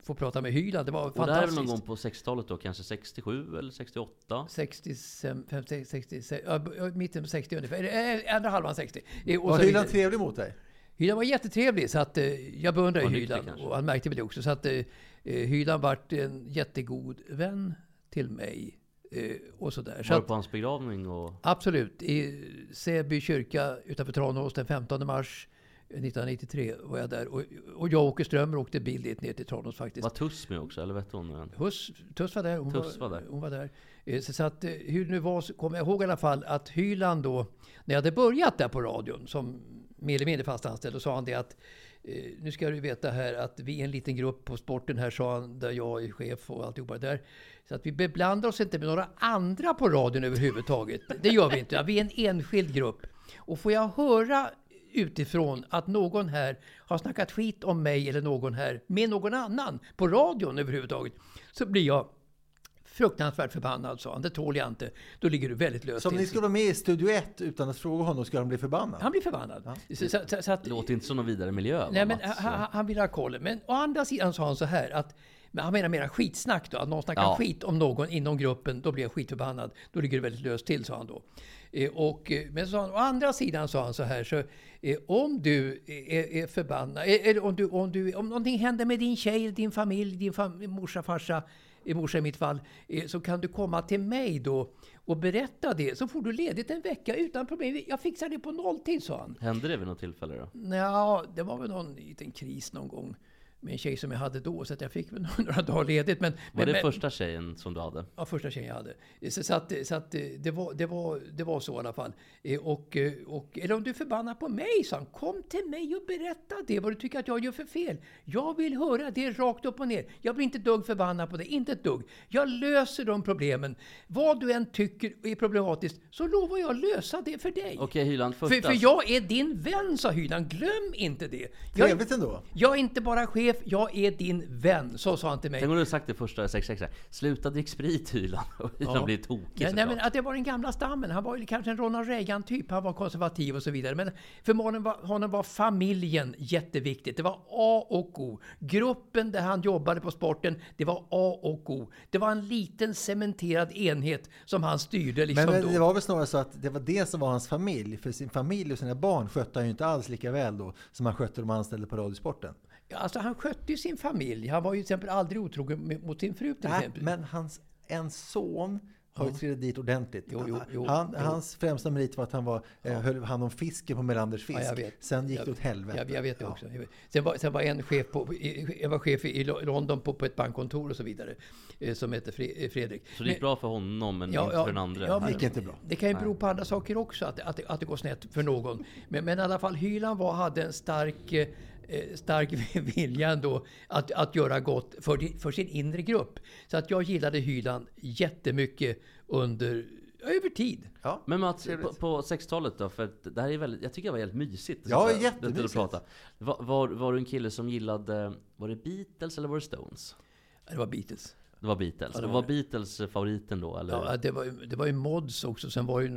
få prata med Hyland. Det var Och det här är väl fantastiskt. någon gång på 60-talet då, kanske 67 eller 68? 65, 50, 60, ja, mitten på 60 ungefär. Eh, Andra halvan 60. Eh, och Var Hyland trevlig mot dig? Hyland var jättetrevlig, så att, eh, jag Var Hyland. kanske? Och han märkte väl det också. Så att eh, eh, Hyland vart en jättegod vän till mig. Eh, och sådär. Så Var du på hans begravning och... absolut. I Säby kyrka utanför Tranås den 15 mars 1993 var jag där. Och, och jag och Åke Strömmer åkte bil dit ner till Tranås faktiskt. Var Tuss med också, eller vet hon? Hus, Tuss var där. Hon, Tuss var där. Hon var där. Eh, Så, så att, eh, hur det nu var så kommer jag ihåg i alla fall att Hyland då, när jag hade börjat där på radion som mer eller mindre fast anställd, då sa han det att eh, nu ska du veta här att vi är en liten grupp på sporten här, sa han, där jag är chef och alltihopa där. Så att vi beblandar oss inte med några andra på radion överhuvudtaget. Det gör vi inte. Vi är en enskild grupp. Och får jag höra utifrån att någon här har snackat skit om mig eller någon här med någon annan på radion överhuvudtaget så blir jag fruktansvärt förbannad, sa han. Det tål jag inte. Då ligger du väldigt löst Så om ni skulle vara med i Studio 1 utan att fråga honom, skulle han bli förbannad? Han blir förbannad. Så, så, så, så att, Det låter inte som någon vidare miljö va, Nej, men han, han vill ha koll. Men å andra sidan sa han så här att men han menar mera skitsnack då. Att någon snackar Ja. skit om någon inom gruppen, då blir jag skitförbannad. Då ligger det väldigt löst till, sa han då. Eh, och, eh, men så han, å andra sidan sa han så här, så, eh, om du är, är förbannad, eller om, du, om, du, om någonting händer med din tjej, din familj, din fam, morsa, farsa, morsa i mitt fall, eh, så kan du komma till mig då och berätta det. Så får du ledigt en vecka utan problem. Jag fixar det på nolltid, sa han. Hände det vid något tillfälle då? Ja, det var väl någon liten kris någon gång med en tjej som jag hade då, så att jag fick några dagar ledigt. Men, Var men, det men, första tjejen som du hade? Ja, första tjejen jag hade. Så, så, att, så att det, var, det, var, det var så i alla fall. Eh, Och, eh, och, eller om du är förbannad på mig, sa han. Kom till mig och berätta det, vad du tycker att jag gör för fel. Jag vill höra det rakt upp och ner. Jag blir inte ett dugg förbannad på det, inte ett dugg. Jag löser de problemen. Vad du än tycker är problematiskt, så lovar jag lösa det för dig. Okej Hyland, första... För, för jag är din vän, sa Hyland. Glöm inte det. Jag, Trevligt ändå. jag är inte bara chef chef, jag är din vän. Så sa han till mig. Tänk om du sagt det första 66 Sluta drick sprit Hyland. Och Hyland blir tokig Ja, nej, men att det var den gamla stammen. Han var ju kanske en Ronald Reagan-typ. Han var konservativ och så vidare. Men för honom var, honom var familjen jätteviktigt. Det var A och O. Gruppen där han jobbade på sporten, det var A och O. Det var en liten cementerad enhet som han styrde liksom Men då. det var väl snarare så att det var det som var hans familj. För sin familj och sina barn skötte han ju inte alls lika väl då som han skötte de anställda på Radiosporten. Ja, Alltså han skötte ju sin familj. Han var ju till exempel aldrig otrogen mot sin fru till Nej, exempel. men hans en son har ju trillat dit ordentligt. Jo, jo, jo, han, jo. Hans främsta merit var att han var, eh, höll hand om fisken på Melanders fisk. Ja. Sen gick Jag- det åt helvete. Jag, jag vet det Ja. också. Vet. Sen, var, sen var en chef på, i- jag var chef i Lo- London på, på ett bankkontor och så vidare. eh, Som hette eh, Fredrik. Så det gick bra för honom men inte för den andra. Ja, men, gick inte bra. Det kan ju bero på andra saker också, att, att, det- att det går snett för någon. Men, men i alla fall, Hyland var, hade en stark, eh, stark vilja ändå att, att göra gott för, för sin inre grupp. Så att jag gillade Hyland jättemycket under, över tid. Ja. Men Mats, på, på 60-talet då? För det här är väldigt, jag tycker det var väldigt mysigt. Ja, så jättemysigt. att prata. Var, var, var du en kille som gillade, var det Beatles eller var det Stones? Det var Beatles. Det var Beatles. Ja, det det var var Beatles favoriten då eller? Ja, det var, ju- det var ju Mods också. Sen var ju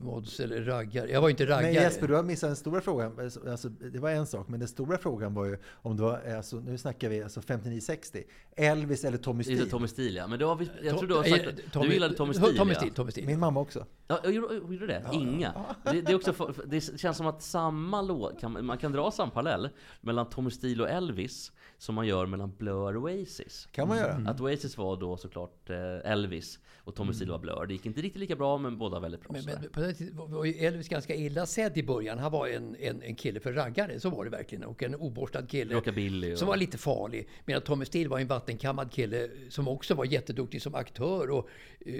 Mods eller raggare. Jag var inte raggare. Men Jesper, du har missat den stora frågan. Alltså, det var en sak, men den stora frågan var ju om det var, alltså, nu snackar vi alltså 59-60, Elvis eller Tommy Det är Steele. Tommy Steele ja. Men då har vi, jag To- tror du har sagt att du gillade Tommy Steele Tommy ja. Steele, Tommy Steele. Min mamma också. Ja, jag gjorde, det? Inga. Det, det, är också det känns som att samma låt, man kan dra samma parallell mellan Tommy Steele och Elvis som man gör mellan Blur och Oasis. Kan man göra. Att Oasis var då såklart eh, Elvis och Tommy Steele var Blur. Det gick inte riktigt lika bra men båda väldigt bra. Men, men på den tiden var ju Elvis ganska illa sedd i början. Han var en, en, en kille för raggare, så var det verkligen. Och en oborstad kille. Rockabilly och- Som var lite farlig. Medan Tommy Steele var en vattenkammad kille som också var jätteduktig som aktör och eh,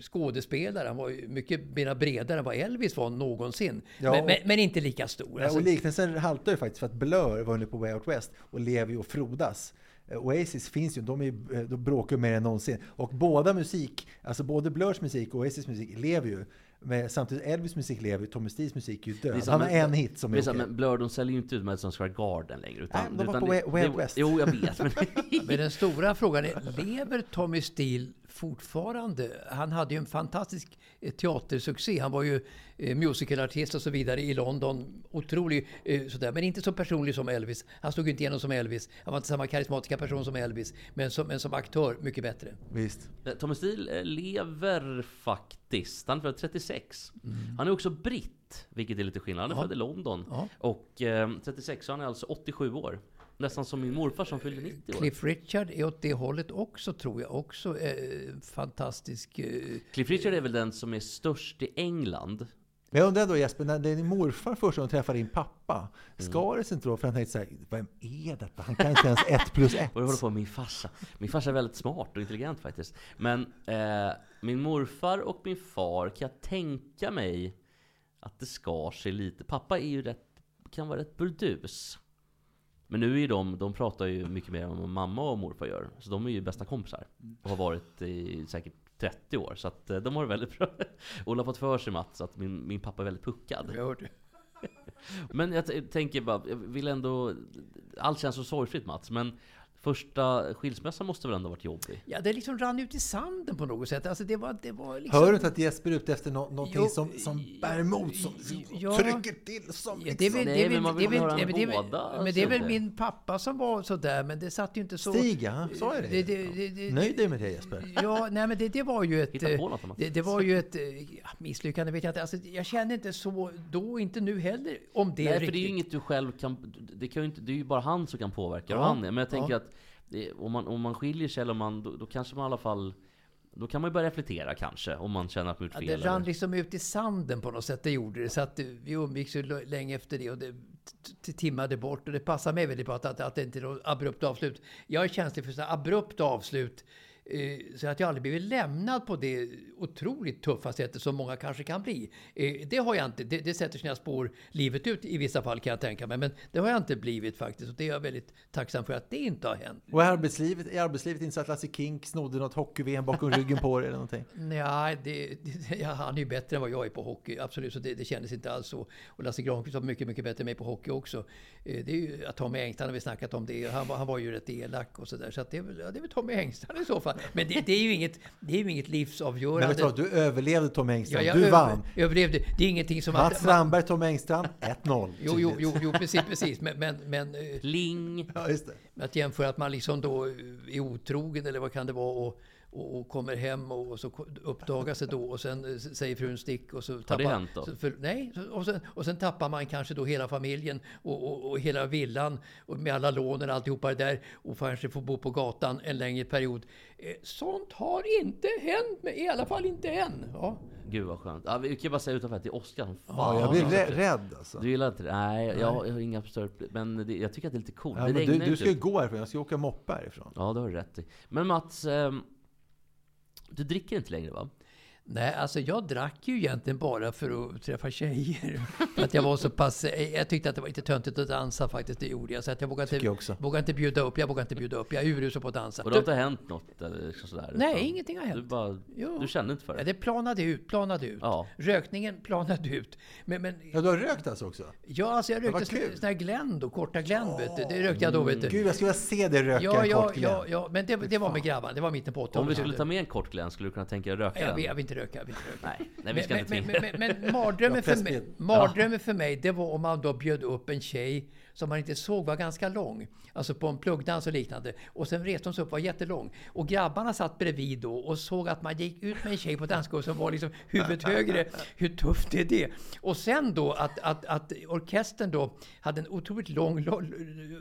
skådespelare. Han var ju mycket mer bredare än vad Elvis var någonsin. Ja, men, och- men, men inte lika stor. Ja, Alltså, och liknelsen haltar ju faktiskt för att Blur var nu på Way Out West och lever ju och frodas. Eh, Oasis finns ju, de, är, ju- eh, de bråkar mer än någonsin. Och båda musik, alltså både Blurs musik och Oasis musik lever ju. Men samtidigt Elvis musik lever ju, Tommy Steels musik är ju är död. så- Han har men- en hit som är är okej. men Blur de säljer ju inte ut Madison Square Garden längre. Utan, Nej, de var utan på Way- West. Jo, jag vet. Men Men den stora frågan är, lever Tommy Steele fortfarande? Han hade ju en fantastisk eh, teatersuccé. Han var ju eh, musicalartist och så vidare i London. Otrolig eh, sådär, men inte så personlig som Elvis. Han stod ju inte igenom som Elvis. Han var inte samma karismatiska person som Elvis. Men som, men som aktör mycket bättre. Visst. Tommy Steele lever faktiskt. Han är född 36. Mm. Han är också britt, vilket är lite skillnad. Han är Ja. född i London. Ja. Och eh, 36, så han är alltså 87 år. Nästan som min morfar som fyllde 90 år. Cliff Richard är åt det hållet också tror jag. Också eh, fantastisk. Eh, Cliff Richard är väl den som är störst i England. Men jag undrar ändå Jesper, när det är din morfar första gången träffar din pappa, Mm. skar det sig inte då? För han tänkte såhär, vem är detta? Han kan inte ens ett plus ett. Och det håller på med min farsa. Min farsa är väldigt smart och intelligent faktiskt. Men eh, min morfar och min far kan jag tänka mig att det skar sig lite. Pappa är ju rätt, kan vara rätt burdus. Men nu är de, de pratar ju mycket mer om vad mamma och morfar gör. Så de är ju bästa kompisar. Och har varit i säkert 30 år. Så att eh, de har det väldigt bra. Ola har fått för sig Mats att min, min pappa är väldigt puckad. jag hörde. Men jag tänker bara, jag vill ändå... Allt känns så sorgfritt Mats, men första skilsmässan måste väl ändå varit jobbig? Ja, det liksom rann ut i sanden på något sätt. Alltså det var, det var liksom... Hör du inte att Jesper är ute efter nå- någonting Jo, som, som bär emot, som, som ja. trycker till, som Ja, det är väl, Nej, det är men man det vill är väl, höra det är det är båda men det är väl sidor. min pappa som var sådär, men det satt ju inte så... Stig, ja, han sa ju det. Det- det- det- det- Nöjd dig med det Jesper. Ja, nej men det, det var ju ett... Det, det var ju ett ja, misslyckande, vet jag inte. Alltså, jag kände inte så då, inte nu heller, om det Nej, riktigt. för det är ju inget du själv kan... Det, kan ju inte, det är ju bara han som kan påverka Ja, och han är. Men jag tänker ja. att det, om, man, om man skiljer sig eller om man, då, då kanske man i alla fall... Då kan man ju börja reflektera kanske, om man känner att man gjort Ja, fel. det rann eller- liksom ut i sanden på något sätt, det gjorde det. Så att eh, vi umgicks ju länge efter det och det timmade bort. Och det passar mig väldigt bra att, att, att det inte är något abrupt avslut. Jag är känslig för så abrupt avslut. Eh, så att jag aldrig blivit lämnad på det otroligt tuffa sättet som många kanske kan bli. Eh, det har jag inte. Det, det sätter sina spår livet ut i vissa fall kan jag tänka mig. Men det har jag inte blivit faktiskt. Och det är jag väldigt tacksam för att det inte har hänt. Och i arbetslivet, i arbetslivet inte så att Lasse Kink snodde något hockey-VM bakom ryggen på dig eller någonting? Nej, det, det, ja, han är ju bättre än vad jag är på hockey. Absolut, så det, det kändes inte alls så. Och Lasse Granqvist var mycket, mycket bättre än mig på hockey också. Eh, det är ju att Tommy Engstrand har vi snackat om det. Han, var- han var ju rätt elak och sådär. Så att det, är väl- ja, det är väl Tommy Engstrand i så fall. Men det, det är ju inget, det är ju inget livsavgörande. Men vet du vad, du överlevde Tom Ja, Engstrand. jag du över- vann. överlevde. Det är ingenting som... Mats att- Strandberg, Tom Engstrand, 1-0. Jo, jo, jo, jo, precis, precis. Men, men, men eh, Ling! Ja, just det. att jämföra att man liksom då är otrogen eller vad kan det vara och, och, och kommer hem och, och så uppdagas det då och sen eh, säger frun stick och så tappar... det hänt då? Så, för, nej, och sen, och sen tappar man kanske då hela familjen och, och, och hela villan och med alla lånen och alltihopa det där och kanske får bo på gatan en längre period. Eh, Sånt har inte hänt mig, i alla fall inte än. Ja. Gud vad skönt. Ja, vi kan bara säga utanför att det är Oskar Ja, jag blir har rä- rädd alltså. Du gillar inte det? Nej, jag, jag har inga större... Men det, jag tycker att det är lite coolt. Ja, du, du ska ju typ. gå härifrån, jag ska åka moppe härifrån. Ja, det har du rätt i. Men Mats, ehm, du dricker inte längre va? Nej, alltså jag drack ju egentligen bara för att träffa tjejer. För att jag var så pass... Jag tyckte att det var lite töntigt att dansa faktiskt, det gjorde jag. Så att jag vågade inte, jag också. vågade inte bjuda upp. Jag vågade inte bjuda upp. Jag är urusel på att dansa. Och det har inte hänt något eller så- sådär? Nej, utan ingenting har hänt. Du, bara, Jo. du kände inte för Ja, det? det planade ut, planade ut. Ja. Rökningen planade ut. Men, men Ja, du har rökt alltså också? ja, alltså jag rökte sån här Glenn korta Glenn vet du. Det rökte jag då vet du. Gud, jag skulle vilja se dig röka Ja, en ja, kort Glenn. ja, ja, men det, det var med grabbarna. Det var mitten på 80-talet. Om vi skulle ta med en kort Glenn, skulle du kunna tänka dig att röka jag, den? jag vill inte röka. Vill inte röka. Nej, nej vi ska men, inte men, men, men, men mardrömmen, för mig, mardrömmen för mig, det var om man då bjöd upp en tjej som man inte såg var ganska lång. Alltså på en pluggdans och liknande. Och sen reste hon sig upp och var jättelång. Och grabbarna satt bredvid då och såg att man gick ut med en tjej på dansgolvet som var liksom huvudet högre. Hur tufft är det? Och sen då att, att, att orkestern då hade en otroligt lång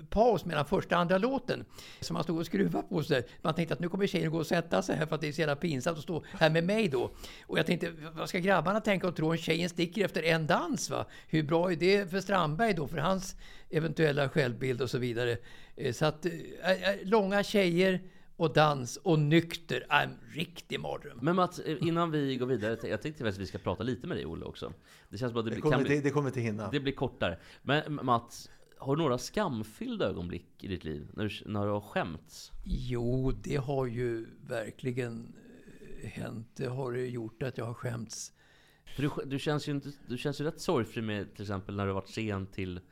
paus mellan första och andra låten. Som man stod och skruvade på sig. Man tänkte att nu kommer tjejen gå och sätta sig här för att det är så jävla pinsamt att stå här med mig då. Och jag tänkte, vad ska grabbarna tänka och tro om tjejen sticker efter en dans? Va? Hur bra är det för Strandberg då? För hans eventuella självbild och så vidare. Eh, Så att eh, äh, långa tjejer och dans och nykter är en riktig mardröm. Men Mats, eh, innan vi går vidare, jag tänkte att vi ska prata lite med dig Olle också. Det känns som att det, Det kommer, kan bli, inte, det kommer inte hinna. det blir kortare. Men Mats, har du några skamfyllda ögonblick i ditt liv? När du, när du har skämts? Jo, det har ju verkligen eh, hänt. Det har gjort att jag har skämts. För du, du, känns ju inte, du känns ju rätt sorgfri med till exempel när du har varit sen till eh,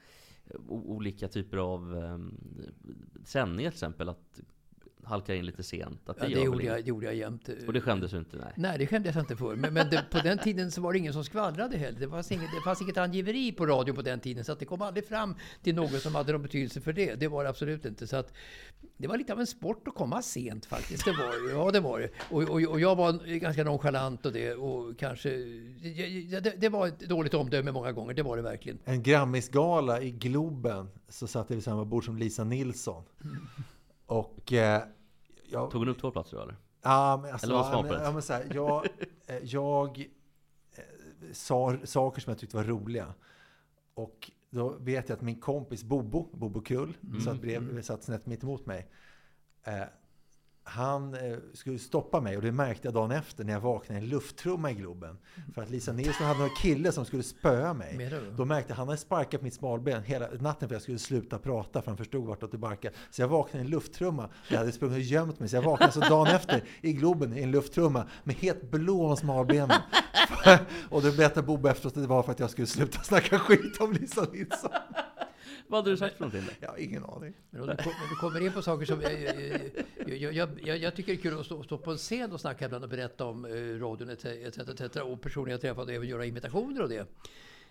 olika typer av um, sändningar till exempel. Att halka in lite sent. Att det, Ja, det, gjorde jag, det gjorde jag jämt. Och det skämdes du inte? Nej. Nej, det skämdes jag inte för. Men, men det, på den tiden så var det ingen som skvallrade heller. Det fanns inget, det fanns inget angiveri på radio på den tiden. Så att det kom aldrig fram till någon som hade någon betydelse för det. Det var det absolut inte. Så att det var lite av en sport att komma sent faktiskt. Det var. Ja, det var det. Och, och, och jag var ganska nonchalant och det. Och kanske... ja, Det, det var ett dåligt omdöme många gånger. Det var det verkligen. En Grammisgala i Globen så satt jag vid samma bord som Lisa Nilsson. Och... Eh, jag, Tog hon upp två platser då eller? Ja, men alltså, Eller var ja, men, ja, men så här, jag, eh, jag eh, sa saker som jag tyckte var roliga. Och då vet jag att min kompis Bobo, Bobo Krull, Mm. satt, brev, satt snett mitt emot mig. Eh, han eh, skulle stoppa mig och det märkte jag dagen efter när jag vaknade i en lufttrumma i Globen. För att Lisa Nilsson hade någon kille som skulle spöa mig. Då märkte jag att han hade sparkat mitt smalben hela natten för att jag skulle sluta prata för han förstod vartåt det barkade. Så jag vaknade i en lufttrumma. Jag hade sprungit och gömt mig. Så jag vaknade så dagen efter i Globen i en lufttrumma med helt blå om smalbenen. och då berättade Bobo efteråt att det var för att jag skulle sluta snacka skit om Lisa Nilsson. Vad hade du sagt för någonting? Jag har ingen aning. Men du, kom, om du kommer in på saker som... Jag, jag, jag, jag, jag, jag tycker det är kul att stå, stå på en scen och snacka ibland och berätta om eh, radion etc, etc, etc. Och personer jag träffat och även göra imitationer och det.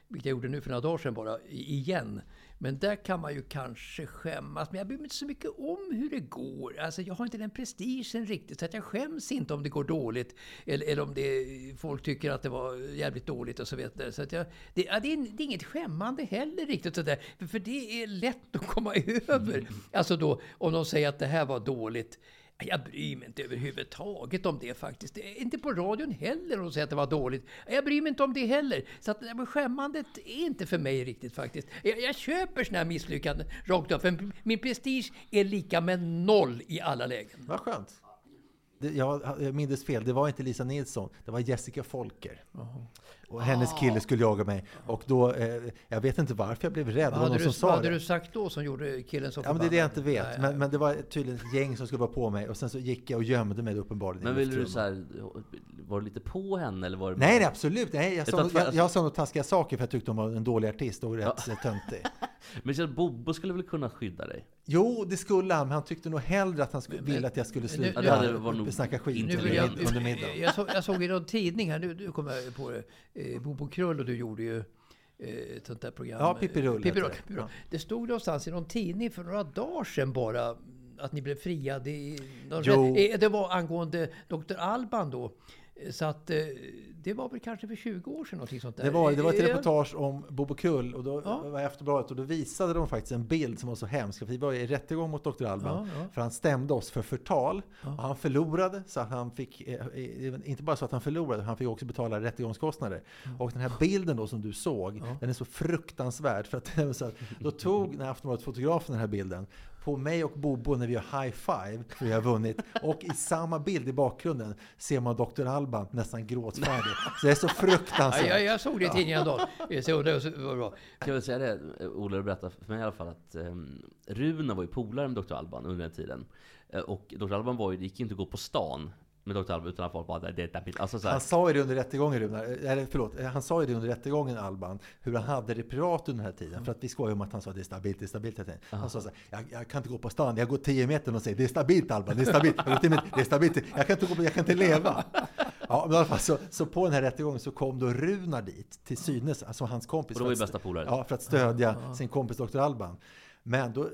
Vilket jag gjorde nu för några dagar sedan bara, igen. Men där kan man ju kanske skämmas. Men jag bryr mig inte så mycket om hur det går. Alltså jag har inte den prestigen riktigt. Så att jag skäms inte om det går dåligt. Eller, eller om det, folk tycker att det var jävligt dåligt och så vidare. Så att jag, det, ja, det, är, det är inget skämmande heller riktigt. Så där. För, det är lätt att komma över. Alltså då, om de säger att det här var dåligt. Jag bryr mig inte överhuvudtaget om det faktiskt. Det är inte på radion heller om de säger att det var dåligt. Jag bryr mig inte om det heller. Så att det skämmandet är inte för mig riktigt faktiskt. Jag, jag köper sådana här misslyckanden rakt av. För min prestige är lika med noll i alla lägen. Vad skönt det, jag, jag minns fel, det var inte Lisa Nilsson, det var Jessica Folker. Och hennes kille skulle jaga mig. Och då, eh, jag vet inte varför jag blev rädd. Vad hade, någon du, som vad hade det. du sagt då som gjorde killen så Ja, men det är det jag förbannad? inte vet. Nej, Men, men det var tydligen ett gäng som skulle vara på mig. Och sen så gick jag och gömde mig uppenbarligen Men ville du så här, var du lite på henne eller var det Nej, nej, absolut. Nej, jag, sa, för- jag, jag sa några taskiga saker för jag tyckte hon var en dålig artist och rätt ja. töntig. Men så Bobo skulle väl kunna skydda dig? Jo, det skulle han, men han tyckte nog hellre att han skulle, ville att jag skulle sluta nu- Ja, det var nog snacka skit Nu under, vill jag, under middagen. jag, såg, jag såg i någon tidning här, nu, nu kommer jag på det, eh, Bobo Krull och du gjorde ju eh, ett sånt där program. Ja, Pippi Rull Pippi heter Rull, det. Ja. Det stod någonstans i någon tidning för några dagar sedan bara att ni blev friade. I, någon Jo. eh, det var angående Dr. Alban då. Eh, Så att det var väl kanske för 20 år sedan någonting sånt där. Det var, det var ett reportage om Bobo Kull och då Ja. var Aftonbladet och då visade de faktiskt en bild som var så hemsk. Vi var i rättegång mot Dr. Alban Ja, ja. för han stämde oss för förtal. Och han förlorade, så att han fick, eh, eh, inte bara så att han förlorade, han fick också betala rättegångskostnader. Och den här bilden då som du såg, den är så fruktansvärd. För att, så att, då tog när Aftonbladet-fotografen den här bilden på mig och Bobo när vi gör high five för vi har vunnit. Och i samma bild i bakgrunden ser man Dr. Alban nästan gråtfärdig. Så det är så Ja, fruktansvärt. jag, jag såg det i tidningen idag. Eh, Så det var bra. Kan väl säga det, Ola berättade för mig i alla fall att um, Runa var ju polare med Dr. Alban under den tiden. Eh, och Dr. Alban var ju, det gick inte att gå på stan med Dr. Alban utan att folk bara det är ett alltså Han sa ju det under rättegången, Runar, eller förlåt, han sa ju det under rättegången Alban, hur han hade det privat under den här tiden. För att vi skojade om att han sa det är stabilt, det är stabilt. hela tiden. Han sa så här, jag, jag kan inte gå på stan, jag går 10 meter och säger det är stabilt Alban, det är stabilt, jag, går 10 meter, det är stabilt, jag kan inte gå på, jag kan inte leva. Ja, men i alla fall så, så på den här rättegången så kom då Runar dit, till synes, alltså hans kompis. Och då var ju bästa polare. Ja, för att stödja sin kompis Dr. Alban. Men då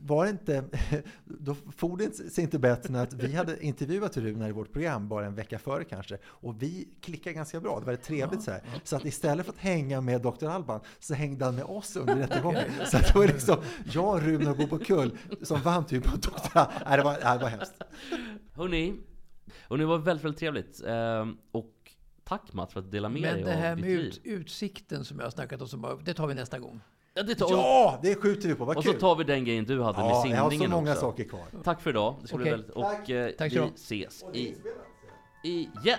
var det inte, då for det sig inte bättre än att vi hade intervjuat Runar i vårt program bara en vecka före kanske. Och vi klickade ganska bra, det var trevligt så här. Så att istället för att hänga med Dr. Alban så hängde han med oss under rättegången. Så att det var liksom jag, Runar och Bobo Kull som vann typ mot Dr. Alban. Nej, det var, nej, det var hemskt. Hörni, och det var väldigt, väldigt trevligt. Ehm, och tack Mats för att dela med Men dig det här av med ditt ut, liv. utsikten som jag har snackat om, det tar vi nästa gång. Ja, det tar, Ja, det skjuter vi på, vad och så kul! tar vi den grejen du hade med Ja, jag har så simningen många också. saker kvar. Tack för idag. Det ska bli Okej. väldigt, och eh, Tack vi ses i, igen.